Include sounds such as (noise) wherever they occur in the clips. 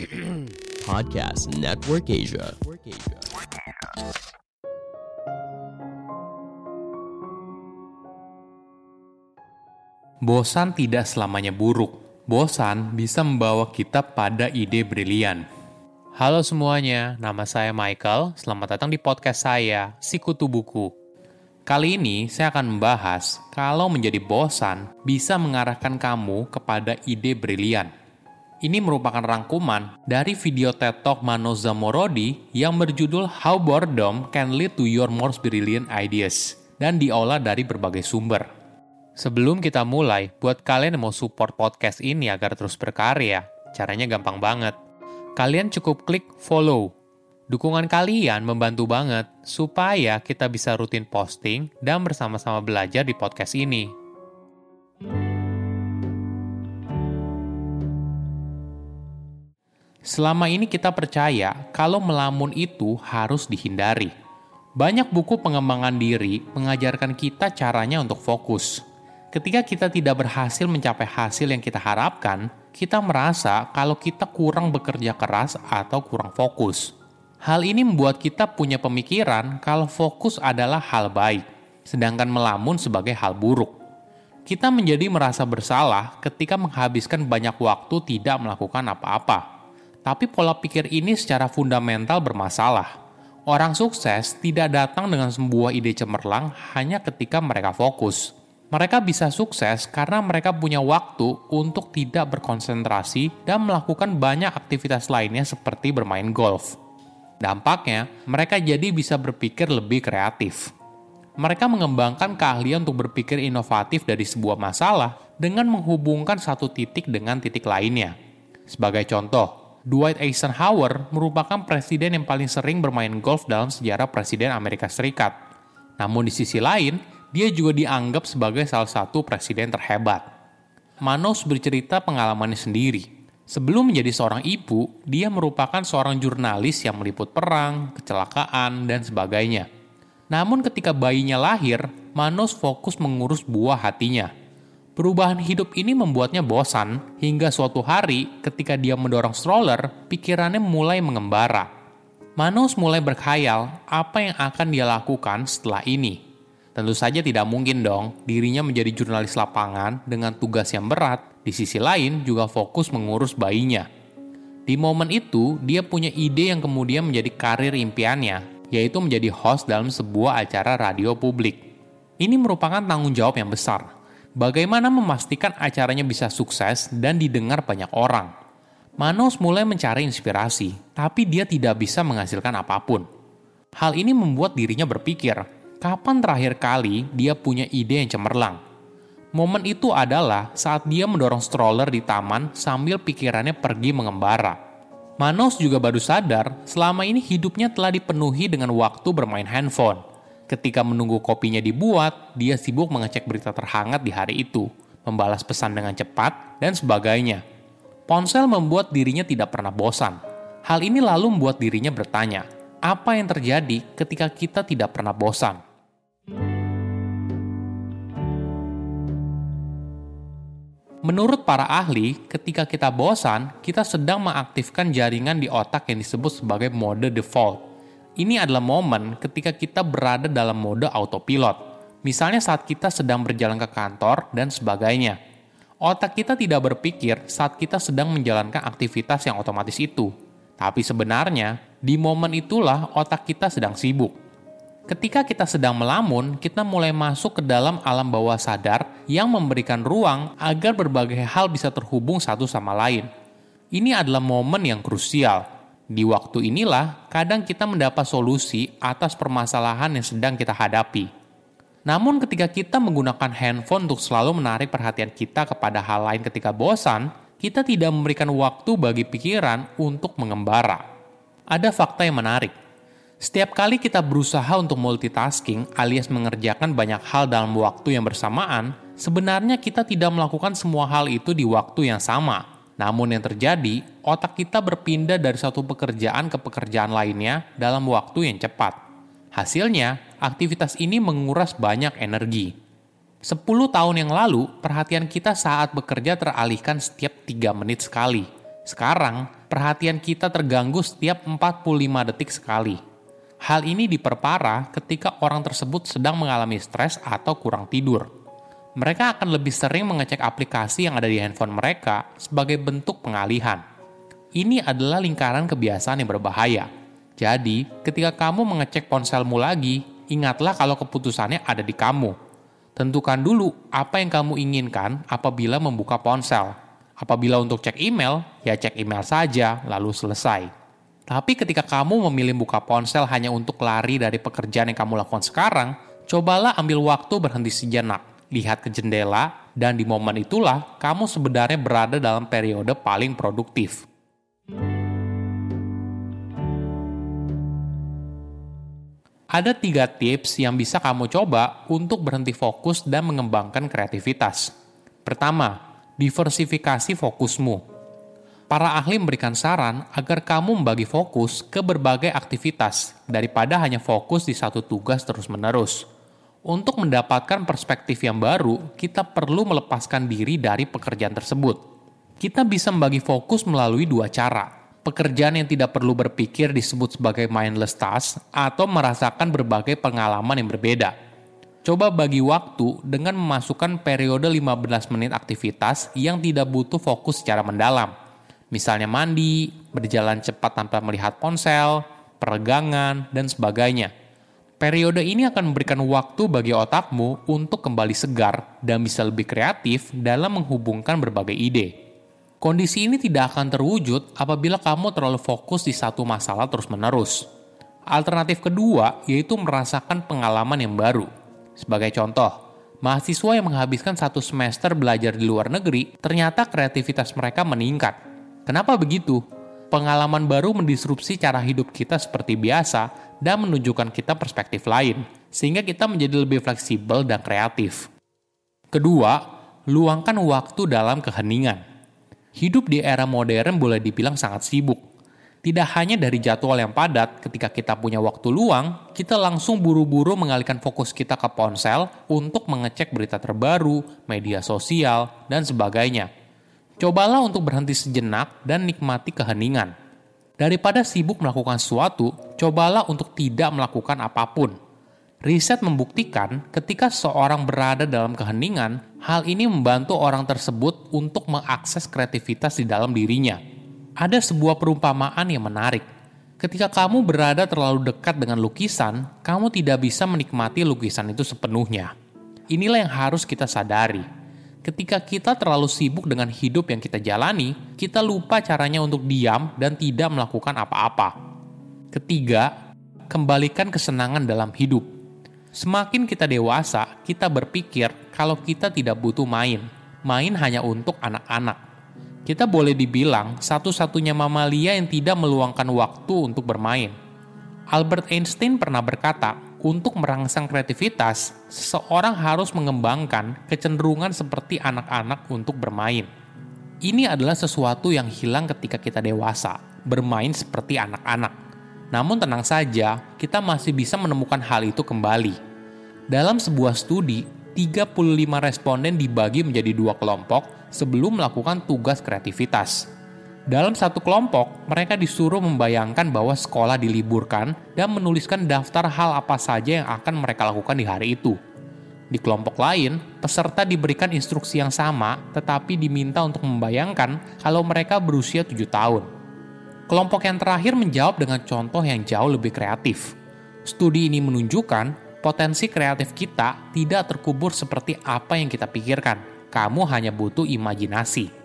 (clears throat) Podcast Network Asia. Bosan tidak selamanya buruk. Bosan bisa membawa kita pada ide brilian. Halo semuanya, nama saya Michael. Selamat datang di podcast saya, Sikutu Buku. Kali ini saya akan membahas kalau menjadi bosan bisa mengarahkan kamu kepada ide brilian. Ini merupakan rangkuman dari video TED Talk Mano Zamorodi yang berjudul How Boredom Can Lead to Your Most Brilliant Ideas dan diolah dari berbagai sumber. Sebelum kita mulai, buat kalian yang mau support podcast ini agar terus berkarya, caranya gampang banget. Kalian cukup klik follow. Dukungan kalian membantu banget supaya kita bisa rutin posting dan bersama-sama belajar di podcast ini. Selama ini kita percaya kalau melamun itu harus dihindari. Banyak buku pengembangan diri mengajarkan kita caranya untuk fokus, Ketika kita tidak berhasil mencapai hasil yang kita harapkan, kita merasa kalau kita kurang bekerja keras atau kurang fokus. Hal ini membuat kita punya pemikiran kalau fokus adalah hal baik, sedangkan melamun sebagai hal buruk. Kita menjadi merasa bersalah ketika menghabiskan banyak waktu tidak melakukan apa-apa. Tapi pola pikir ini secara fundamental bermasalah. Orang sukses tidak datang dengan sebuah ide cemerlang hanya ketika mereka fokus mereka bisa sukses karena mereka punya waktu untuk tidak berkonsentrasi dan melakukan banyak aktivitas lainnya seperti bermain golf. Dampaknya, mereka jadi bisa berpikir lebih kreatif. Mereka mengembangkan keahlian untuk berpikir inovatif dari sebuah masalah dengan menghubungkan satu titik dengan titik lainnya. Sebagai contoh, Dwight Eisenhower merupakan presiden yang paling sering bermain golf dalam sejarah presiden Amerika Serikat. Namun di sisi lain, dia juga dianggap sebagai salah satu presiden terhebat. Manos bercerita pengalamannya sendiri. Sebelum menjadi seorang ibu, dia merupakan seorang jurnalis yang meliput perang, kecelakaan, dan sebagainya. Namun ketika bayinya lahir, Manos fokus mengurus buah hatinya. Perubahan hidup ini membuatnya bosan, hingga suatu hari ketika dia mendorong stroller, pikirannya mulai mengembara. Manos mulai berkhayal apa yang akan dia lakukan setelah ini. Tentu saja tidak mungkin dong dirinya menjadi jurnalis lapangan dengan tugas yang berat, di sisi lain juga fokus mengurus bayinya. Di momen itu, dia punya ide yang kemudian menjadi karir impiannya, yaitu menjadi host dalam sebuah acara radio publik. Ini merupakan tanggung jawab yang besar. Bagaimana memastikan acaranya bisa sukses dan didengar banyak orang? Manos mulai mencari inspirasi, tapi dia tidak bisa menghasilkan apa pun. Hal ini membuat dirinya berpikir, kapan terakhir kali dia punya ide yang cemerlang? Momen itu adalah saat dia mendorong stroller di taman sambil pikirannya pergi mengembara. Manos juga baru sadar selama ini hidupnya telah dipenuhi dengan waktu bermain handphone. Ketika menunggu kopinya dibuat, dia sibuk mengecek berita terhangat di hari itu, membalas pesan dengan cepat, dan sebagainya. Ponsel membuat dirinya tidak pernah bosan. Hal ini lalu membuat dirinya bertanya, apa yang terjadi ketika kita tidak pernah bosan? Menurut para ahli, ketika kita bosan, kita sedang mengaktifkan jaringan di otak yang disebut sebagai mode default. Ini adalah momen ketika kita berada dalam mode autopilot. Misalnya saat kita sedang berjalan ke kantor dan sebagainya. Otak kita tidak berpikir saat kita sedang menjalankan aktivitas yang otomatis itu. Tapi sebenarnya, di momen itulah otak kita sedang sibuk Ketika kita sedang melamun, kita mulai masuk ke dalam alam bawah sadar yang memberikan ruang agar berbagai hal bisa terhubung satu sama lain. Ini adalah momen yang krusial. Di waktu inilah, kadang kita mendapat solusi atas permasalahan yang sedang kita hadapi. Namun, ketika kita menggunakan handphone untuk selalu menarik perhatian kita kepada hal lain ketika bosan, kita tidak memberikan waktu bagi pikiran untuk mengembara. Ada fakta yang menarik setiap kali kita berusaha untuk multitasking alias mengerjakan banyak hal dalam waktu yang bersamaan, sebenarnya kita tidak melakukan semua hal itu di waktu yang sama. Namun yang terjadi, otak kita berpindah dari satu pekerjaan ke pekerjaan lainnya dalam waktu yang cepat. Hasilnya, aktivitas ini menguras banyak energi. 10 tahun yang lalu, perhatian kita saat bekerja teralihkan setiap 3 menit sekali. Sekarang, perhatian kita terganggu setiap 45 detik sekali. Hal ini diperparah ketika orang tersebut sedang mengalami stres atau kurang tidur. Mereka akan lebih sering mengecek aplikasi yang ada di handphone mereka sebagai bentuk pengalihan. Ini adalah lingkaran kebiasaan yang berbahaya. Jadi, ketika kamu mengecek ponselmu lagi, ingatlah kalau keputusannya ada di kamu Tentukan dulu apa yang kamu inginkan apabila membuka ponsel. Apabila untuk cek email, ya cek email saja, lalu selesai. Tapi ketika kamu memilih buka ponsel hanya untuk lari dari pekerjaan yang kamu lakukan sekarang, cobalah ambil waktu berhenti sejenak, lihat ke jendela, dan di momen itulah kamu sebenarnya berada dalam periode paling produktif. Ada tiga tips yang bisa kamu coba untuk berhenti fokus dan mengembangkan kreativitas. Pertama, diversifikasi fokusmu. Para ahli memberikan saran agar kamu membagi fokus ke berbagai aktivitas daripada hanya fokus di satu tugas terus-menerus. Untuk mendapatkan perspektif yang baru, kita perlu melepaskan diri dari pekerjaan tersebut. Kita bisa membagi fokus melalui dua cara pekerjaan yang tidak perlu berpikir disebut sebagai mindless task atau merasakan berbagai pengalaman yang berbeda. Coba bagi waktu dengan memasukkan periode 15 menit aktivitas yang tidak butuh fokus secara mendalam. Misalnya mandi, berjalan cepat tanpa melihat ponsel, peregangan, dan sebagainya. Periode ini akan memberikan waktu bagi otakmu untuk kembali segar dan bisa lebih kreatif dalam menghubungkan berbagai ide. Kondisi ini tidak akan terwujud apabila kamu terlalu fokus di satu masalah terus-menerus. Alternatif kedua yaitu merasakan pengalaman yang baru. Sebagai contoh, mahasiswa yang menghabiskan satu semester belajar di luar negeri, ternyata kreativitas mereka meningkat. Kenapa begitu? Pengalaman baru mendisrupsi cara hidup kita seperti biasa dan menunjukkan kita perspektif lain, sehingga kita menjadi lebih fleksibel dan kreatif. Kedua, luangkan waktu dalam keheningan. Hidup di era modern boleh dibilang sangat sibuk. Tidak hanya dari jadwal yang padat, ketika kita punya waktu luang, kita langsung buru-buru mengalihkan fokus kita ke ponsel untuk mengecek berita terbaru, media sosial, dan sebagainya. Cobalah untuk berhenti sejenak dan nikmati keheningan. Daripada sibuk melakukan sesuatu, cobalah untuk tidak melakukan apa pun – Riset membuktikan ketika seorang berada dalam keheningan, hal ini membantu orang tersebut untuk mengakses kreativitas di dalam dirinya. Ada sebuah perumpamaan yang menarik. Ketika kamu berada terlalu dekat dengan lukisan, kamu tidak bisa menikmati lukisan itu sepenuhnya. Inilah yang harus kita sadari. Ketika kita terlalu sibuk dengan hidup yang kita jalani, kita lupa caranya untuk diam dan tidak melakukan apa-apa. Ketiga, kembalikan kesenangan dalam hidup Semakin kita dewasa, kita berpikir kalau kita tidak butuh main. Main hanya untuk anak-anak. Kita boleh dibilang satu-satunya mamalia yang tidak meluangkan waktu untuk bermain. Albert Einstein pernah berkata, untuk merangsang kreativitas, seseorang harus mengembangkan kecenderungan seperti anak-anak untuk bermain. Ini adalah sesuatu yang hilang ketika kita dewasa, bermain seperti anak-anak namun tenang saja, kita masih bisa menemukan hal itu kembali. Dalam sebuah studi, 35 responden dibagi menjadi dua kelompok sebelum melakukan tugas kreativitas. Dalam satu kelompok, mereka disuruh membayangkan bahwa sekolah diliburkan dan menuliskan daftar hal apa saja yang akan mereka lakukan di hari itu. Di kelompok lain, peserta diberikan instruksi yang sama, tetapi diminta untuk membayangkan kalau mereka berusia 7 tahun. Kelompok yang terakhir menjawab dengan contoh yang jauh lebih kreatif. Studi ini menunjukkan potensi kreatif kita tidak terkubur seperti apa yang kita pikirkan. Kamu hanya butuh imajinasi.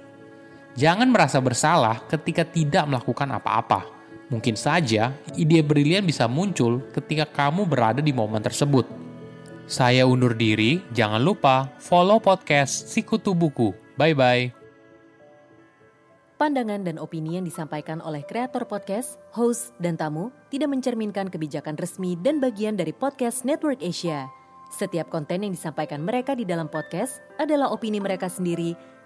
Jangan merasa bersalah ketika tidak melakukan apa-apa. Mungkin saja ide brilian bisa muncul ketika kamu berada di momen tersebut. Saya undur diri, jangan lupa follow podcast Sikutu Buku. Bye-bye. Pandangan dan opini yang disampaikan oleh kreator podcast, host, dan tamu tidak mencerminkan kebijakan resmi dan bagian dari podcast Network Asia. Setiap konten yang disampaikan mereka di dalam podcast adalah opini mereka sendiri